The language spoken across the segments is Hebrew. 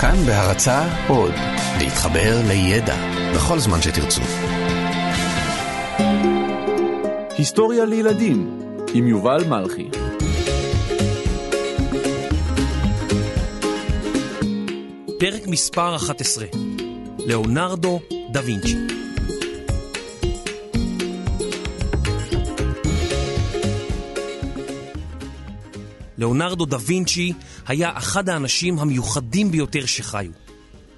כאן בהרצה עוד, להתחבר לידע בכל זמן שתרצו. היסטוריה לילדים עם יובל מלכי פרק מספר 11 ליאונרדו דה וינצ'י ליאונרדו דה וינצ'י היה אחד האנשים המיוחדים ביותר שחיו.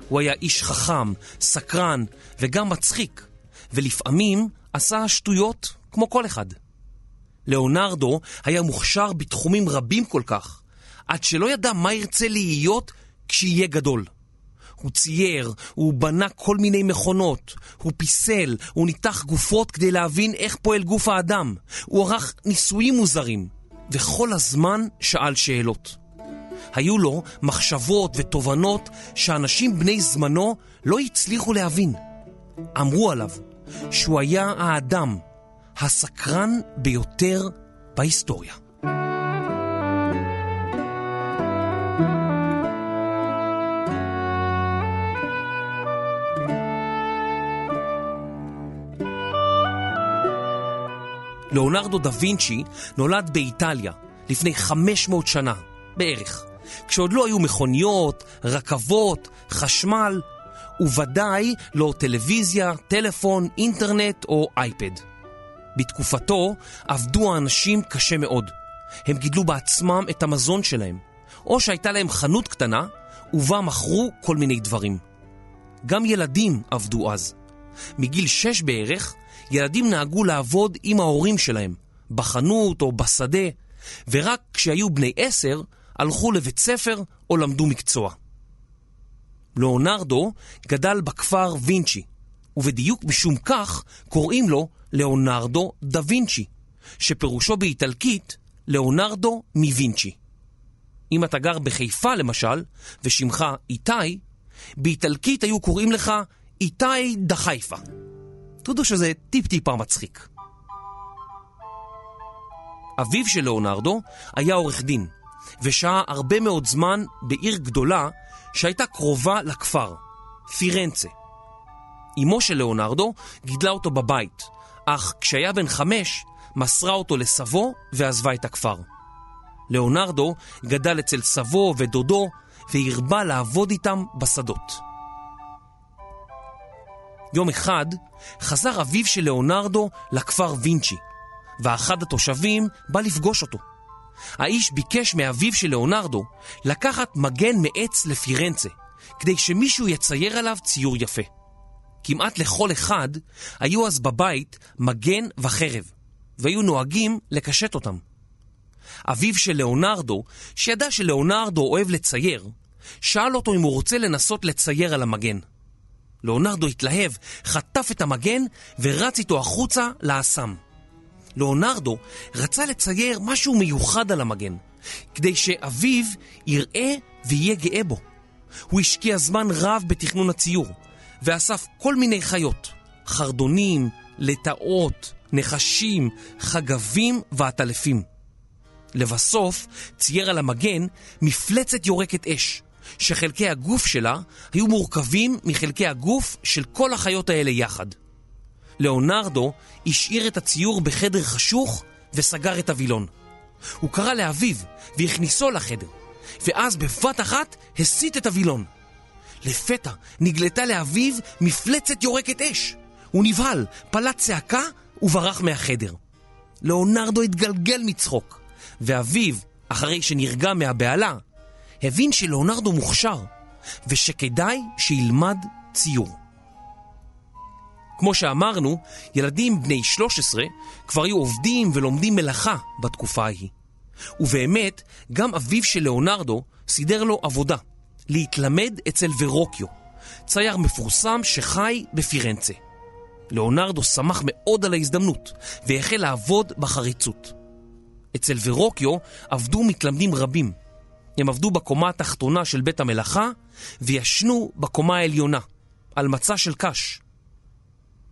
הוא היה איש חכם, סקרן וגם מצחיק, ולפעמים עשה שטויות כמו כל אחד. ליאונרדו היה מוכשר בתחומים רבים כל כך, עד שלא ידע מה ירצה להיות כשיהיה גדול. הוא צייר, הוא בנה כל מיני מכונות, הוא פיסל, הוא ניתח גופות כדי להבין איך פועל גוף האדם, הוא ערך ניסויים מוזרים, וכל הזמן שאל שאלות. היו לו מחשבות ותובנות שאנשים בני זמנו לא הצליחו להבין. אמרו עליו שהוא היה האדם הסקרן ביותר בהיסטוריה. ליאונרדו דה וינצ'י נולד באיטליה לפני 500 שנה, בערך, כשעוד לא היו מכוניות, רכבות, חשמל, וודאי לא טלוויזיה, טלפון, אינטרנט או אייפד. בתקופתו עבדו האנשים קשה מאוד. הם גידלו בעצמם את המזון שלהם, או שהייתה להם חנות קטנה, ובה מכרו כל מיני דברים. גם ילדים עבדו אז. מגיל שש בערך, ילדים נהגו לעבוד עם ההורים שלהם, בחנות או בשדה, ורק כשהיו בני עשר, הלכו לבית ספר או למדו מקצוע. ליאונרדו גדל בכפר וינצ'י, ובדיוק משום כך קוראים לו ליאונרדו דה וינצ'י, שפירושו באיטלקית ליאונרדו מווינצ'י. אם אתה גר בחיפה למשל, ושמך איתי, באיטלקית היו קוראים לך איתי דה חיפה. תודו שזה טיפ-טיפה מצחיק. אביו של ליאונרדו היה עורך דין, ושהה הרבה מאוד זמן בעיר גדולה שהייתה קרובה לכפר, פירנצה. אמו של ליאונרדו גידלה אותו בבית, אך כשהיה בן חמש, מסרה אותו לסבו ועזבה את הכפר. ליאונרדו גדל אצל סבו ודודו והרבה לעבוד איתם בשדות. יום אחד חזר אביו של ליאונרדו לכפר וינצ'י, ואחד התושבים בא לפגוש אותו. האיש ביקש מאביו של ליאונרדו לקחת מגן מעץ לפירנצה, כדי שמישהו יצייר עליו ציור יפה. כמעט לכל אחד היו אז בבית מגן וחרב, והיו נוהגים לקשט אותם. אביו של ליאונרדו, שידע שליאונרדו אוהב לצייר, שאל אותו אם הוא רוצה לנסות לצייר על המגן. ליאונרדו התלהב, חטף את המגן ורץ איתו החוצה לאסם. ליאונרדו רצה לצייר משהו מיוחד על המגן, כדי שאביו יראה ויהיה גאה בו. הוא השקיע זמן רב בתכנון הציור, ואסף כל מיני חיות, חרדונים, לטאות, נחשים, חגבים ועטלפים. לבסוף צייר על המגן מפלצת יורקת אש, שחלקי הגוף שלה היו מורכבים מחלקי הגוף של כל החיות האלה יחד. ליאונרדו השאיר את הציור בחדר חשוך וסגר את הווילון. הוא קרא לאביו והכניסו לחדר, ואז בבת אחת הסיט את הווילון. לפתע נגלתה לאביו מפלצת יורקת אש. הוא נבהל, פלט צעקה וברח מהחדר. ליאונרדו התגלגל מצחוק, ואביו, אחרי שנרגע מהבהלה, הבין שליאונרדו מוכשר, ושכדאי שילמד ציור. כמו שאמרנו, ילדים בני 13 כבר היו עובדים ולומדים מלאכה בתקופה ההיא. ובאמת, גם אביו של ליאונרדו סידר לו עבודה, להתלמד אצל ורוקיו, צייר מפורסם שחי בפירנצה. ליאונרדו שמח מאוד על ההזדמנות, והחל לעבוד בחריצות. אצל ורוקיו עבדו מתלמדים רבים. הם עבדו בקומה התחתונה של בית המלאכה, וישנו בקומה העליונה, על מצע של קש.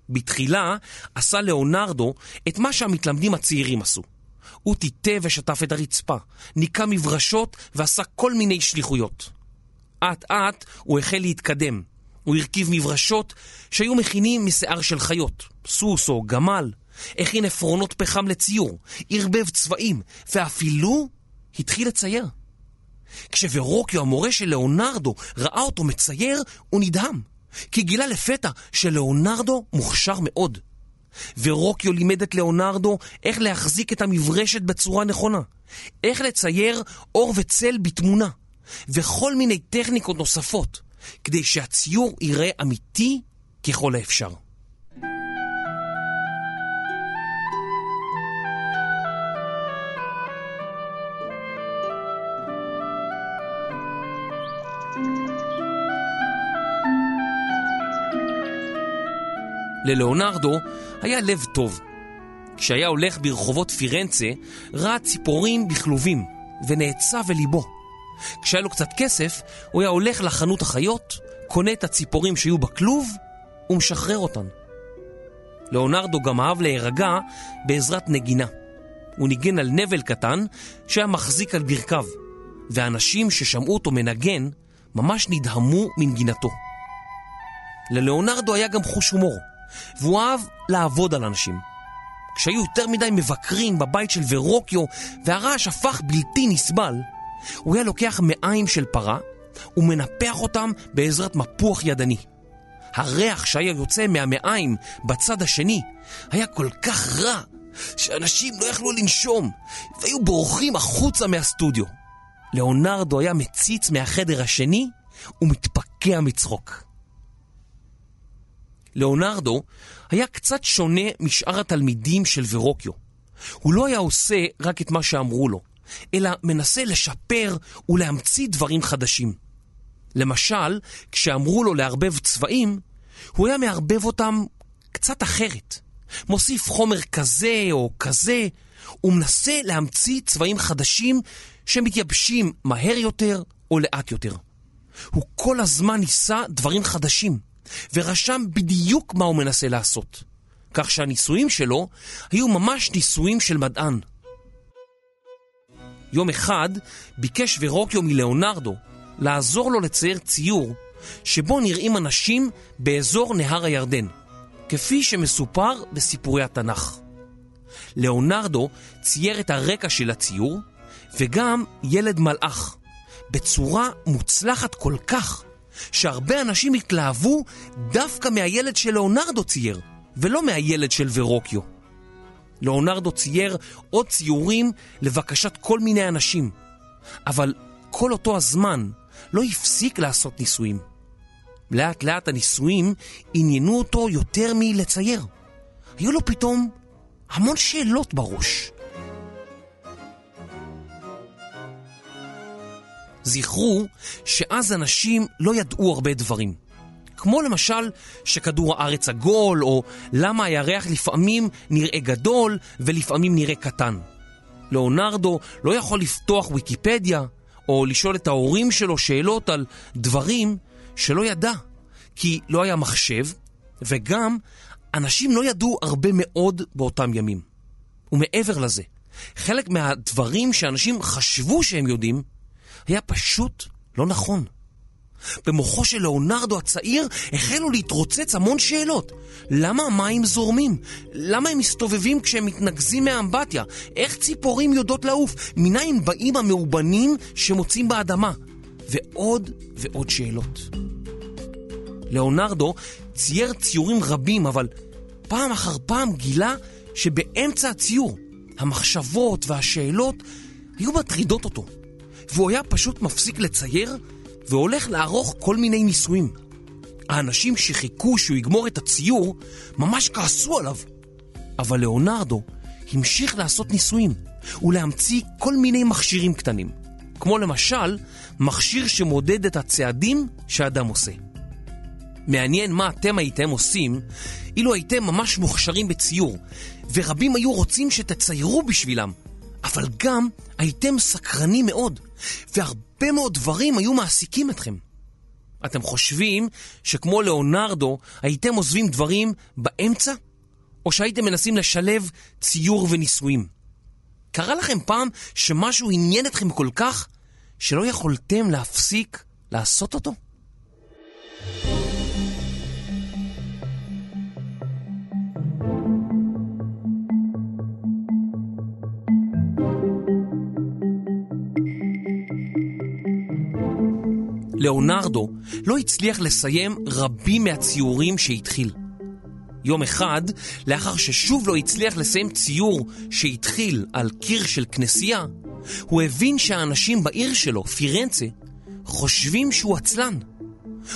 בתחילה עשה ליאונרדו את מה שהמתלמדים הצעירים עשו. הוא טיטה ושטף את הרצפה, ניקה מברשות ועשה כל מיני שליחויות. אט אט הוא החל להתקדם. הוא הרכיב מברשות שהיו מכינים משיער של חיות, סוס או גמל, הכין עפרונות פחם לציור, ערבב צבעים, ואפילו התחיל לצייר. כשורוקיו, המורה של ליאונרדו, ראה אותו מצייר, הוא נדהם, כי גילה לפתע שלאונרדו מוכשר מאוד. ורוקיו לימד את ליאונרדו איך להחזיק את המברשת בצורה נכונה, איך לצייר אור וצל בתמונה, וכל מיני טכניקות נוספות, כדי שהציור ייראה אמיתי ככל האפשר. ללאונרדו היה לב טוב. כשהיה הולך ברחובות פירנצה, ראה ציפורים בכלובים, ונעצב אל כשהיה לו קצת כסף, הוא היה הולך לחנות החיות, קונה את הציפורים שהיו בכלוב, ומשחרר אותן. לאונרדו גם אהב להירגע בעזרת נגינה. הוא ניגן על נבל קטן שהיה מחזיק על ברכיו, ואנשים ששמעו אותו מנגן ממש נדהמו מנגינתו. ללאונרדו היה גם חוש הומור. והוא אהב לעבוד על אנשים. כשהיו יותר מדי מבקרים בבית של ורוקיו והרעש הפך בלתי נסבל, הוא היה לוקח מעיים של פרה ומנפח אותם בעזרת מפוח ידני. הריח שהיה יוצא מהמעיים בצד השני היה כל כך רע שאנשים לא יכלו לנשום והיו בורחים החוצה מהסטודיו. לאונרדו היה מציץ מהחדר השני ומתפקע מצחוק. ליאונרדו היה קצת שונה משאר התלמידים של ורוקיו. הוא לא היה עושה רק את מה שאמרו לו, אלא מנסה לשפר ולהמציא דברים חדשים. למשל, כשאמרו לו לערבב צבעים, הוא היה מערבב אותם קצת אחרת. מוסיף חומר כזה או כזה, ומנסה להמציא צבעים חדשים שמתייבשים מהר יותר או לאט יותר. הוא כל הזמן ניסה דברים חדשים. ורשם בדיוק מה הוא מנסה לעשות. כך שהניסויים שלו היו ממש ניסויים של מדען. יום אחד ביקש ורוקיו מלאונרדו לעזור לו לצייר ציור שבו נראים אנשים באזור נהר הירדן, כפי שמסופר בסיפורי התנ"ך. לאונרדו צייר את הרקע של הציור וגם ילד מלאך, בצורה מוצלחת כל כך שהרבה אנשים התלהבו דווקא מהילד שלאונרדו צייר, ולא מהילד של ורוקיו. לאונרדו צייר עוד ציורים לבקשת כל מיני אנשים, אבל כל אותו הזמן לא הפסיק לעשות ניסויים. לאט לאט הניסויים עניינו אותו יותר מלצייר. היו לו פתאום המון שאלות בראש. זכרו שאז אנשים לא ידעו הרבה דברים. כמו למשל שכדור הארץ עגול, או למה הירח לפעמים נראה גדול ולפעמים נראה קטן. לאונרדו לא יכול לפתוח ויקיפדיה, או לשאול את ההורים שלו שאלות על דברים שלא ידע, כי לא היה מחשב, וגם אנשים לא ידעו הרבה מאוד באותם ימים. ומעבר לזה, חלק מהדברים שאנשים חשבו שהם יודעים, היה פשוט לא נכון. במוחו של לאונרדו הצעיר החלו להתרוצץ המון שאלות. למה המים זורמים? למה הם מסתובבים כשהם מתנקזים מהאמבטיה? איך ציפורים יודעות לעוף? מניין באים המאובנים שמוצאים באדמה? ועוד ועוד שאלות. לאונרדו צייר ציורים רבים, אבל פעם אחר פעם גילה שבאמצע הציור המחשבות והשאלות היו מטרידות אותו. והוא היה פשוט מפסיק לצייר והולך לערוך כל מיני ניסויים. האנשים שחיכו שהוא יגמור את הציור ממש כעסו עליו. אבל לאונרדו המשיך לעשות ניסויים ולהמציא כל מיני מכשירים קטנים, כמו למשל מכשיר שמודד את הצעדים שאדם עושה. מעניין מה אתם הייתם עושים אילו הייתם ממש מוכשרים בציור, ורבים היו רוצים שתציירו בשבילם, אבל גם הייתם סקרנים מאוד, והרבה מאוד דברים היו מעסיקים אתכם. אתם חושבים שכמו לאונרדו הייתם עוזבים דברים באמצע? או שהייתם מנסים לשלב ציור וניסויים? קרה לכם פעם שמשהו עניין אתכם כל כך שלא יכולתם להפסיק לעשות אותו? ליאונרדו לא הצליח לסיים רבים מהציורים שהתחיל. יום אחד, לאחר ששוב לא הצליח לסיים ציור שהתחיל על קיר של כנסייה, הוא הבין שהאנשים בעיר שלו, פירנצה, חושבים שהוא עצלן.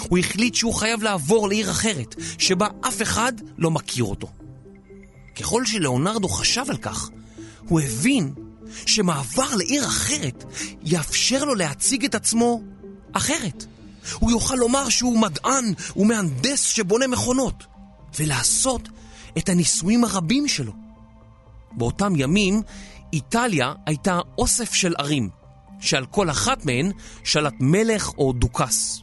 הוא החליט שהוא חייב לעבור לעיר אחרת, שבה אף אחד לא מכיר אותו. ככל שלאונרדו חשב על כך, הוא הבין שמעבר לעיר אחרת יאפשר לו להציג את עצמו אחרת. הוא יוכל לומר שהוא מדען ומהנדס שבונה מכונות, ולעשות את הניסויים הרבים שלו. באותם ימים, איטליה הייתה אוסף של ערים, שעל כל אחת מהן שלט מלך או דוכס.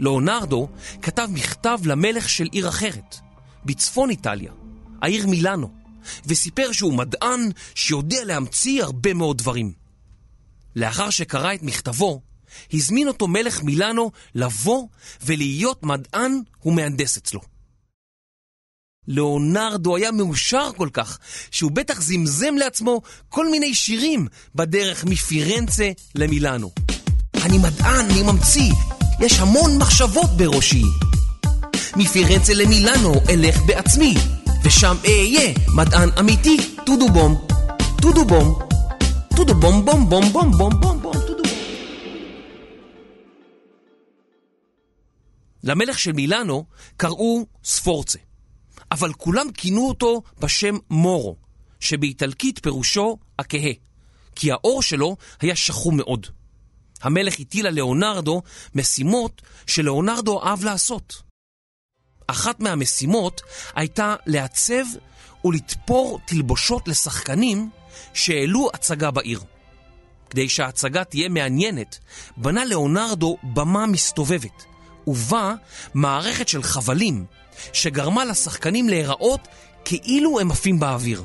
לאונרדו כתב מכתב למלך של עיר אחרת, בצפון איטליה, העיר מילאנו, וסיפר שהוא מדען שיודע להמציא הרבה מאוד דברים. לאחר שקרא את מכתבו, הזמין אותו מלך מילאנו לבוא ולהיות מדען ומהנדס אצלו. לאונרדו היה מאושר כל כך, שהוא בטח זמזם לעצמו כל מיני שירים בדרך מפירנצה למילאנו. אני מדען, אני ממציא, יש המון מחשבות בראשי. מפירנצה למילאנו אלך בעצמי, ושם אהיה מדען אמיתי, טודו בום, טודו בום, טודו בום בום בום בום בום בום בום טודו למלך של מילאנו קראו ספורצה. אבל כולם כינו אותו בשם מורו, שבאיטלקית פירושו הכהה, כי האור שלו היה שחום מאוד. המלך הטיל על לאונרדו משימות שלאונרדו אהב לעשות. אחת מהמשימות הייתה לעצב ולתפור תלבושות לשחקנים שהעלו הצגה בעיר. כדי שההצגה תהיה מעניינת, בנה לאונרדו במה מסתובבת, ובה מערכת של חבלים שגרמה לשחקנים להיראות כאילו הם עפים באוויר.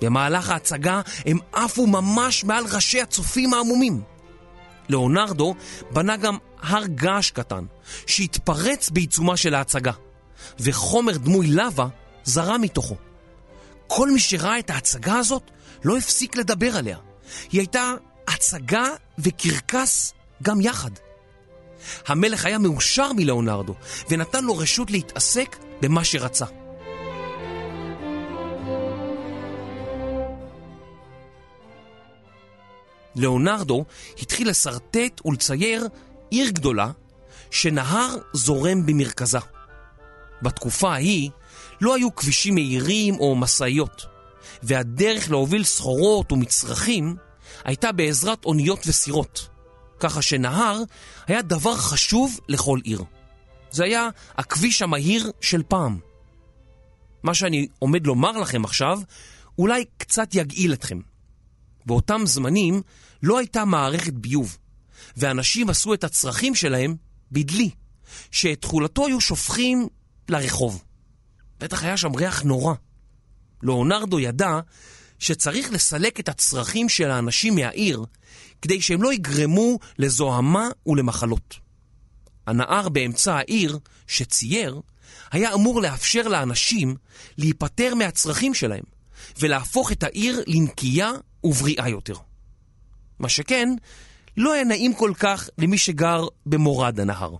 במהלך ההצגה הם עפו ממש מעל ראשי הצופים העמומים. לאונרדו בנה גם הר געש קטן, שהתפרץ בעיצומה של ההצגה, וחומר דמוי לבה זרם מתוכו. כל מי שראה את ההצגה הזאת לא הפסיק לדבר עליה. היא הייתה הצגה וקרקס גם יחד. המלך היה מאושר מלאונרדו, ונתן לו רשות להתעסק במה שרצה. לאונרדו התחיל לשרטט ולצייר עיר גדולה שנהר זורם במרכזה. בתקופה ההיא לא היו כבישים מהירים או משאיות, והדרך להוביל סחורות ומצרכים הייתה בעזרת אוניות וסירות. ככה שנהר היה דבר חשוב לכל עיר. זה היה הכביש המהיר של פעם. מה שאני עומד לומר לכם עכשיו, אולי קצת יגעיל אתכם. באותם זמנים לא הייתה מערכת ביוב, ואנשים עשו את הצרכים שלהם בדלי, שאת תכולתו היו שופכים לרחוב. בטח היה שם ריח נורא. לאונרדו ידע שצריך לסלק את הצרכים של האנשים מהעיר כדי שהם לא יגרמו לזוהמה ולמחלות. הנהר באמצע העיר, שצייר, היה אמור לאפשר לאנשים להיפטר מהצרכים שלהם ולהפוך את העיר לנקייה ובריאה יותר. מה שכן, לא היה נעים כל כך למי שגר במורד הנהר.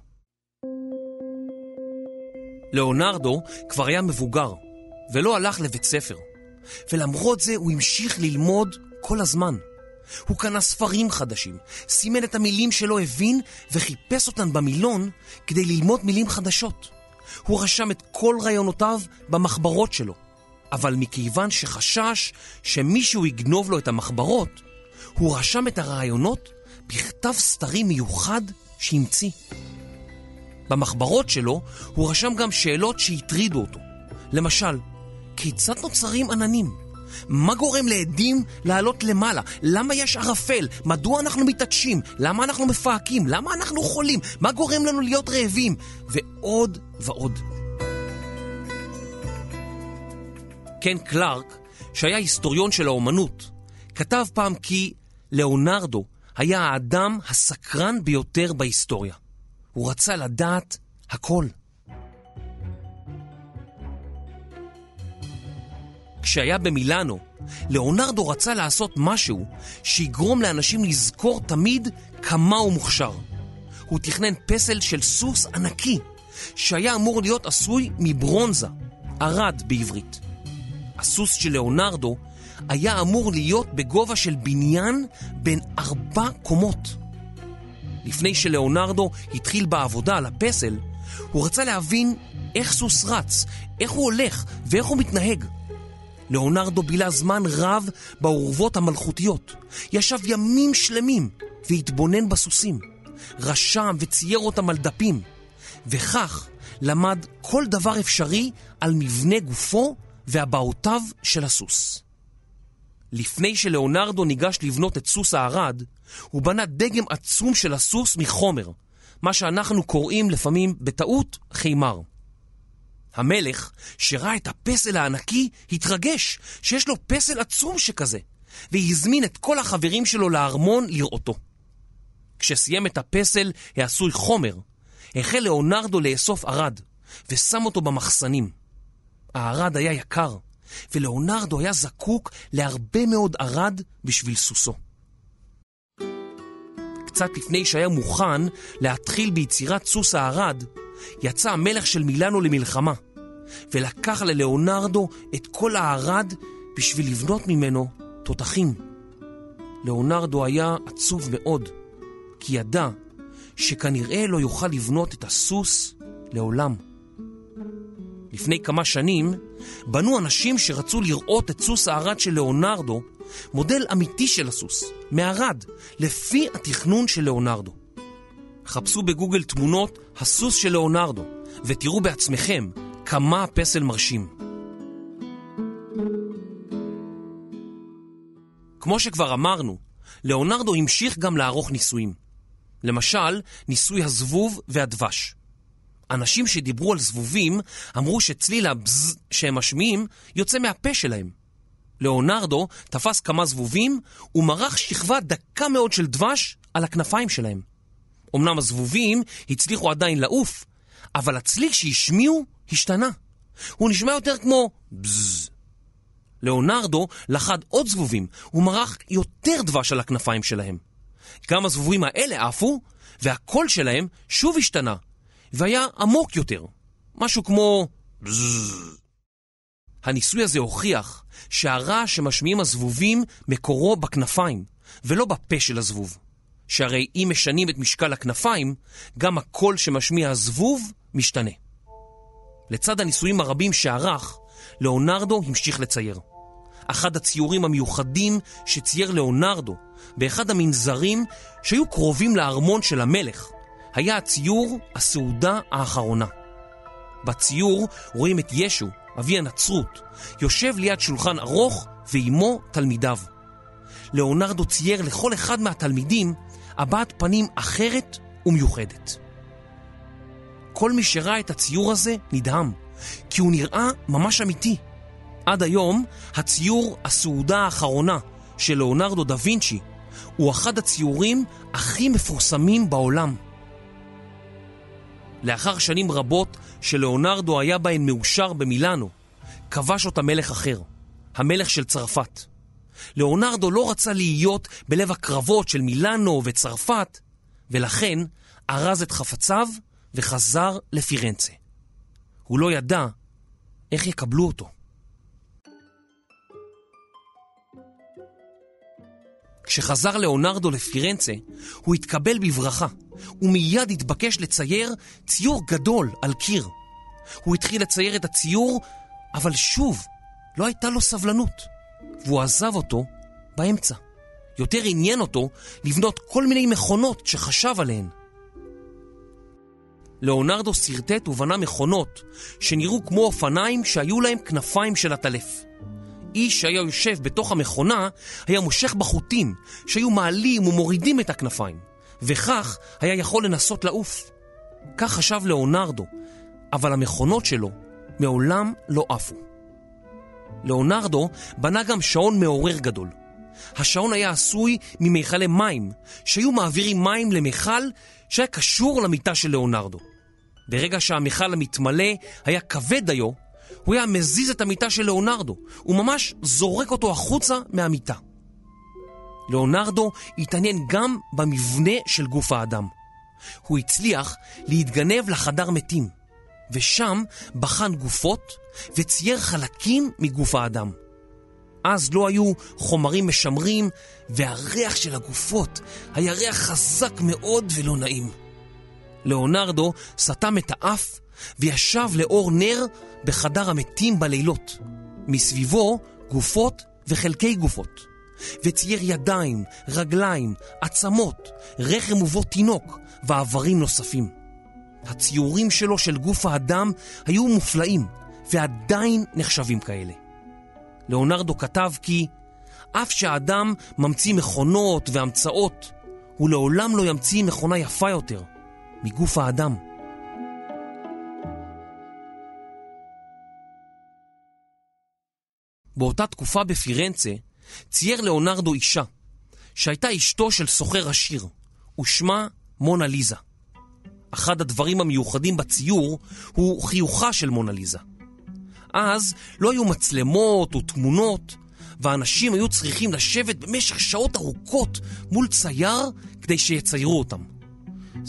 לאונרדו כבר היה מבוגר ולא הלך לבית ספר, ולמרות זה הוא המשיך ללמוד כל הזמן. הוא קנה ספרים חדשים, סימן את המילים שלא הבין וחיפש אותן במילון כדי ללמוד מילים חדשות. הוא רשם את כל רעיונותיו במחברות שלו, אבל מכיוון שחשש שמישהו יגנוב לו את המחברות, הוא רשם את הרעיונות בכתב סתרי מיוחד שהמציא. במחברות שלו הוא רשם גם שאלות שהטרידו אותו. למשל, כיצד נוצרים עננים? מה גורם לעדים לעלות למעלה? למה יש ערפל? מדוע אנחנו מתעטשים? למה אנחנו מפהקים? למה אנחנו חולים? מה גורם לנו להיות רעבים? ועוד ועוד. קן קלארק, שהיה היסטוריון של האומנות, כתב פעם כי לאונרדו היה האדם הסקרן ביותר בהיסטוריה. הוא רצה לדעת הכל. כשהיה במילאנו, ליאונרדו רצה לעשות משהו שיגרום לאנשים לזכור תמיד כמה הוא מוכשר. הוא תכנן פסל של סוס ענקי, שהיה אמור להיות עשוי מברונזה, ארד בעברית. הסוס של ליאונרדו היה אמור להיות בגובה של בניין בין ארבע קומות. לפני שלאונרדו התחיל בעבודה על הפסל, הוא רצה להבין איך סוס רץ, איך הוא הולך ואיך הוא מתנהג. לאונרדו בילה זמן רב באורוות המלכותיות. ישב ימים שלמים והתבונן בסוסים. רשם וצייר אותם על דפים. וכך למד כל דבר אפשרי על מבנה גופו והבעותיו של הסוס. לפני שלאונרדו ניגש לבנות את סוס הארד, הוא בנה דגם עצום של הסוס מחומר, מה שאנחנו קוראים לפעמים בטעות חימר. המלך, שראה את הפסל הענקי, התרגש שיש לו פסל עצום שכזה, והזמין את כל החברים שלו לארמון לראותו. כשסיים את הפסל העשוי חומר, החל לאונרדו לאסוף ארד, ושם אותו במחסנים. הארד היה יקר, ולאונרדו היה זקוק להרבה מאוד ארד בשביל סוסו. קצת לפני שהיה מוכן להתחיל ביצירת סוס הארד, יצא המלך של מילאנו למלחמה, ולקח ללאונרדו את כל הארד בשביל לבנות ממנו תותחים. לאונרדו היה עצוב מאוד, כי ידע שכנראה לא יוכל לבנות את הסוס לעולם. לפני כמה שנים בנו אנשים שרצו לראות את סוס הארד של לאונרדו, מודל אמיתי של הסוס, מארד, לפי התכנון של לאונרדו. חפשו בגוגל תמונות הסוס של לאונרדו, ותראו בעצמכם כמה הפסל מרשים. כמו שכבר אמרנו, לאונרדו המשיך גם לערוך ניסויים. למשל, ניסוי הזבוב והדבש. אנשים שדיברו על זבובים אמרו שצליל הבז שהם משמיעים יוצא מהפה שלהם. לאונרדו תפס כמה זבובים ומרח שכבה דקה מאוד של דבש על הכנפיים שלהם. אמנם הזבובים הצליחו עדיין לעוף, אבל הצליל שהשמיעו השתנה. הוא נשמע יותר כמו בז. לאונרדו לחד עוד זבובים ומרח יותר דבש על הכנפיים שלהם. גם הזבובים האלה עפו, והקול שלהם שוב השתנה, והיה עמוק יותר, משהו כמו בזז. הניסוי הזה הוכיח שהרעש שמשמיעים הזבובים מקורו בכנפיים, ולא בפה של הזבוב. שהרי אם משנים את משקל הכנפיים, גם הקול שמשמיע הזבוב משתנה. לצד הניסויים הרבים שערך, לאונרדו המשיך לצייר. אחד הציורים המיוחדים שצייר לאונרדו באחד המנזרים שהיו קרובים לארמון של המלך, היה הציור הסעודה האחרונה. בציור רואים את ישו, אבי הנצרות, יושב ליד שולחן ארוך ועימו תלמידיו. לאונרדו צייר לכל אחד מהתלמידים הבעת פנים אחרת ומיוחדת. כל מי שראה את הציור הזה נדהם, כי הוא נראה ממש אמיתי. עד היום, הציור הסעודה האחרונה של לאונרדו דה וינצ'י הוא אחד הציורים הכי מפורסמים בעולם. לאחר שנים רבות שלאונרדו היה בהן מאושר במילאנו, כבש אותה מלך אחר, המלך של צרפת. לאונרדו לא רצה להיות בלב הקרבות של מילאנו וצרפת, ולכן ארז את חפציו וחזר לפירנצה. הוא לא ידע איך יקבלו אותו. כשחזר לאונרדו לפירנצה, הוא התקבל בברכה, ומיד התבקש לצייר ציור גדול על קיר. הוא התחיל לצייר את הציור, אבל שוב, לא הייתה לו סבלנות, והוא עזב אותו באמצע. יותר עניין אותו לבנות כל מיני מכונות שחשב עליהן. לאונרדו שרטט ובנה מכונות שנראו כמו אופניים שהיו להם כנפיים של עטלף. איש שהיה יושב בתוך המכונה היה מושך בחוטים שהיו מעלים ומורידים את הכנפיים, וכך היה יכול לנסות לעוף. כך חשב לאונרדו, אבל המכונות שלו מעולם לא עפו. לאונרדו בנה גם שעון מעורר גדול, השעון היה עשוי ממכלי מים, שהיו מעבירים מים למכל שהיה קשור למיטה של ליאונרדו. ברגע שהמכל המתמלא היה כבד דיו, הוא היה מזיז את המיטה של ליאונרדו, וממש זורק אותו החוצה מהמיטה. ליאונרדו התעניין גם במבנה של גוף האדם. הוא הצליח להתגנב לחדר מתים, ושם בחן גופות וצייר חלקים מגוף האדם. אז לא היו חומרים משמרים, והריח של הגופות היה ריח חזק מאוד ולא נעים. ליאונרדו סתם את האף וישב לאור נר בחדר המתים בלילות. מסביבו גופות וחלקי גופות. וצייר ידיים, רגליים, עצמות, רחם ובו תינוק ואיברים נוספים. הציורים שלו של גוף האדם היו מופלאים, ועדיין נחשבים כאלה. ליאונרדו כתב כי אף שהאדם ממציא מכונות והמצאות, הוא לעולם לא ימציא מכונה יפה יותר מגוף האדם. באותה תקופה בפירנצה צייר ליאונרדו אישה, שהייתה אשתו של סוחר עשיר, ושמה מונה ליזה. אחד הדברים המיוחדים בציור הוא חיוכה של מונה ליזה. אז לא היו מצלמות או תמונות, ואנשים היו צריכים לשבת במשך שעות ארוכות מול צייר כדי שיציירו אותם.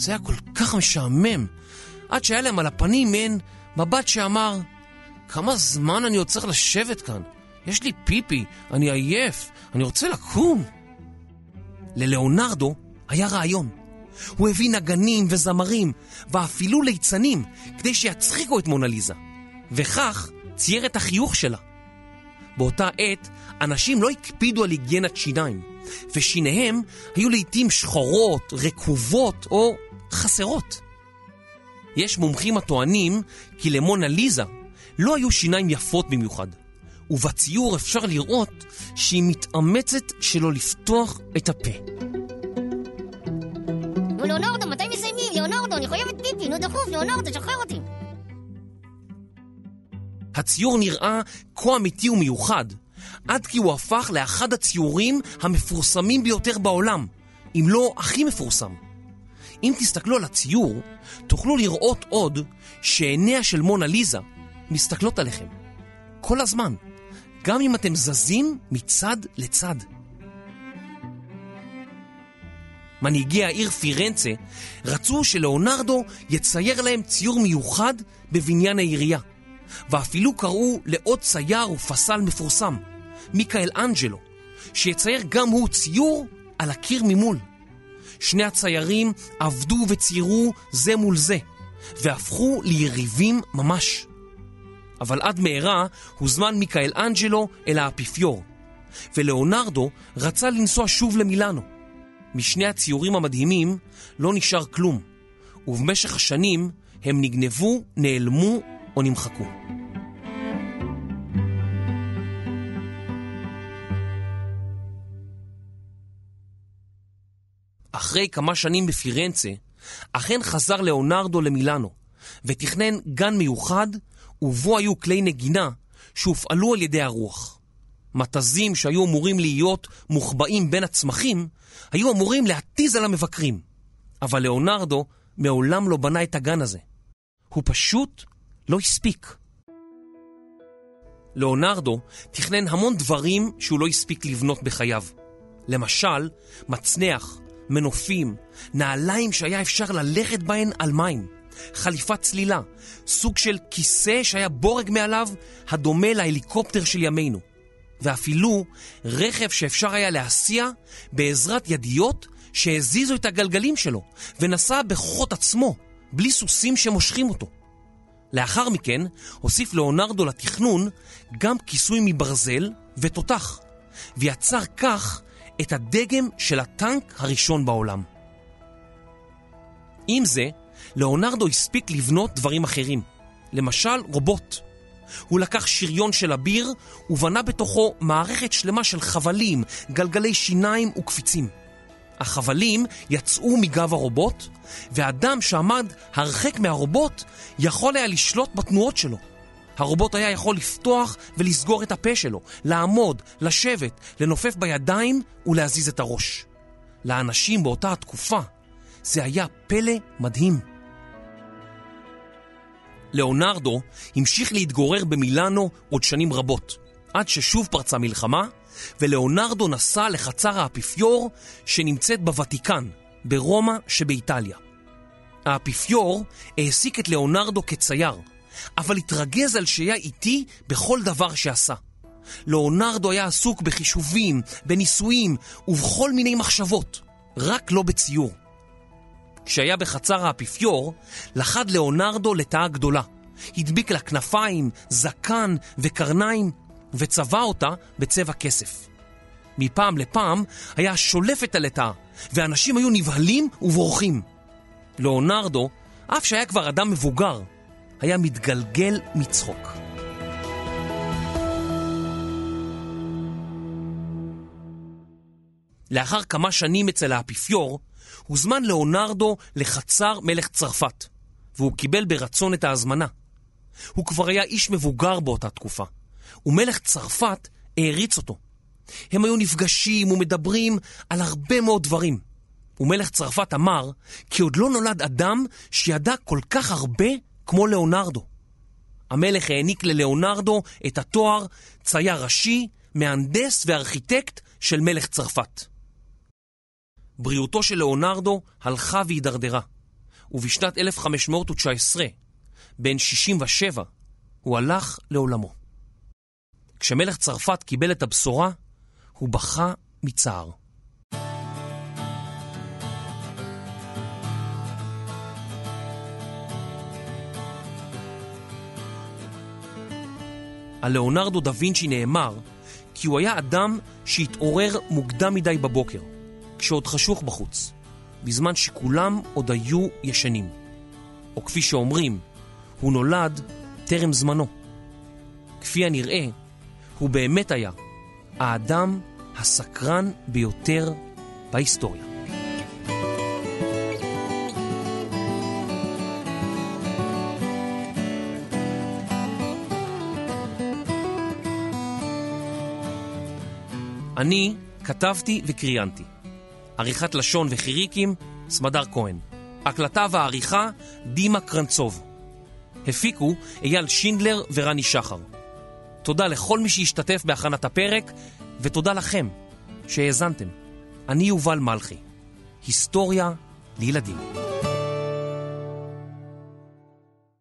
זה היה כל כך משעמם, עד שהיה להם על הפנים מעין מבט שאמר, כמה זמן אני עוד צריך לשבת כאן? יש לי פיפי, אני עייף, אני רוצה לקום. ללאונרדו היה רעיון. הוא הביא נגנים וזמרים, ואפילו ליצנים, כדי שיצחיקו את מונליזה. וכך צייר את החיוך שלה. באותה עת, אנשים לא הקפידו על היגיינת שיניים, ושיניהם היו לעיתים שחורות, רקובות או חסרות. יש מומחים הטוענים כי למונה ליזה לא היו שיניים יפות במיוחד, ובציור אפשר לראות שהיא מתאמצת שלא לפתוח את הפה. נו, ליאונרדו, מתי מסיימים? ליאונרדו, אני חייבת פיפי, נו דחוף, ליאונרדו, שחרר אותי. הציור נראה כה אמיתי ומיוחד, עד כי הוא הפך לאחד הציורים המפורסמים ביותר בעולם, אם לא הכי מפורסם. אם תסתכלו על הציור, תוכלו לראות עוד שעיניה של מונה ליזה מסתכלות עליכם. כל הזמן, גם אם אתם זזים מצד לצד. מנהיגי העיר פירנצה רצו שלאונרדו יצייר להם ציור מיוחד בבניין העירייה. ואפילו קראו לעוד צייר ופסל מפורסם, מיקאל אנג'לו, שיצייר גם הוא ציור על הקיר ממול. שני הציירים עבדו וציירו זה מול זה, והפכו ליריבים ממש. אבל עד מהרה הוזמן מיקאל אנג'לו אל האפיפיור, ולאונרדו רצה לנסוע שוב למילאנו. משני הציורים המדהימים לא נשאר כלום, ובמשך השנים הם נגנבו, נעלמו או נמחקו. אחרי כמה שנים בפירנצה, אכן חזר ליאונרדו למילאנו, ותכנן גן מיוחד, ובו היו כלי נגינה שהופעלו על ידי הרוח. מתזים שהיו אמורים להיות מוחבאים בין הצמחים, היו אמורים להתיז על המבקרים. אבל ליאונרדו מעולם לא בנה את הגן הזה. הוא פשוט לא הספיק. ליאונרדו תכנן המון דברים שהוא לא הספיק לבנות בחייו. למשל, מצנח, מנופים, נעליים שהיה אפשר ללכת בהן על מים, חליפת צלילה, סוג של כיסא שהיה בורג מעליו, הדומה להליקופטר של ימינו, ואפילו רכב שאפשר היה להסיע בעזרת ידיות שהזיזו את הגלגלים שלו, ונסע בכוחות עצמו, בלי סוסים שמושכים אותו. לאחר מכן הוסיף לאונרדו לתכנון גם כיסוי מברזל ותותח, ויצר כך את הדגם של הטנק הראשון בעולם. עם זה, לאונרדו הספיק לבנות דברים אחרים, למשל רובוט. הוא לקח שריון של אביר ובנה בתוכו מערכת שלמה של חבלים, גלגלי שיניים וקפיצים. החבלים יצאו מגב הרובוט, והאדם שעמד הרחק מהרובוט יכול היה לשלוט בתנועות שלו. הרובוט היה יכול לפתוח ולסגור את הפה שלו, לעמוד, לשבת, לנופף בידיים ולהזיז את הראש. לאנשים באותה התקופה זה היה פלא מדהים. ליאונרדו המשיך להתגורר במילאנו עוד שנים רבות, עד ששוב פרצה מלחמה, וליאונרדו נסע לחצר האפיפיור שנמצאת בוותיקן, ברומא שבאיטליה. האפיפיור העסיק את ליאונרדו כצייר, אבל התרגז על שהיה איטי בכל דבר שעשה. ליאונרדו היה עסוק בחישובים, בניסויים ובכל מיני מחשבות, רק לא בציור. כשהיה בחצר האפיפיור, לחד ליאונרדו לטאה גדולה. הדביק לה כנפיים, זקן וקרניים, וצבע אותה בצבע כסף. מפעם לפעם היה שולף את הלטאה, ואנשים היו נבהלים ובורחים. ליאונרדו, אף שהיה כבר אדם מבוגר, היה מתגלגל מצחוק. לאחר כמה שנים אצל האפיפיור, הוזמן ליאונרדו לחצר מלך צרפת, והוא קיבל ברצון את ההזמנה. הוא כבר היה איש מבוגר באותה תקופה, ומלך צרפת העריץ אותו. הם היו נפגשים ומדברים על הרבה מאוד דברים. ומלך צרפת אמר כי עוד לא נולד אדם שידע כל כך הרבה כמו ליאונרדו. המלך העניק לליאונרדו את התואר צייר ראשי, מהנדס וארכיטקט של מלך צרפת. בריאותו של ליאונרדו הלכה והידרדרה, ובשנת 1519, בן 67, הוא הלך לעולמו. כשמלך צרפת קיבל את הבשורה, הוא בכה מצער. על ליאונרדו דה וינצ'י נאמר כי הוא היה אדם שהתעורר מוקדם מדי בבוקר, כשעוד חשוך בחוץ, בזמן שכולם עוד היו ישנים. או כפי שאומרים, הוא נולד טרם זמנו. כפי הנראה, הוא באמת היה האדם הסקרן ביותר בהיסטוריה. אני כתבתי וקריינתי. עריכת לשון וחיריקים, סמדר כהן. הקלטה ועריכה, דימה קרנצוב. הפיקו אייל שינדלר ורני שחר. תודה לכל מי שהשתתף בהכנת הפרק, ותודה לכם שהאזנתם. אני יובל מלכי. היסטוריה לילדים.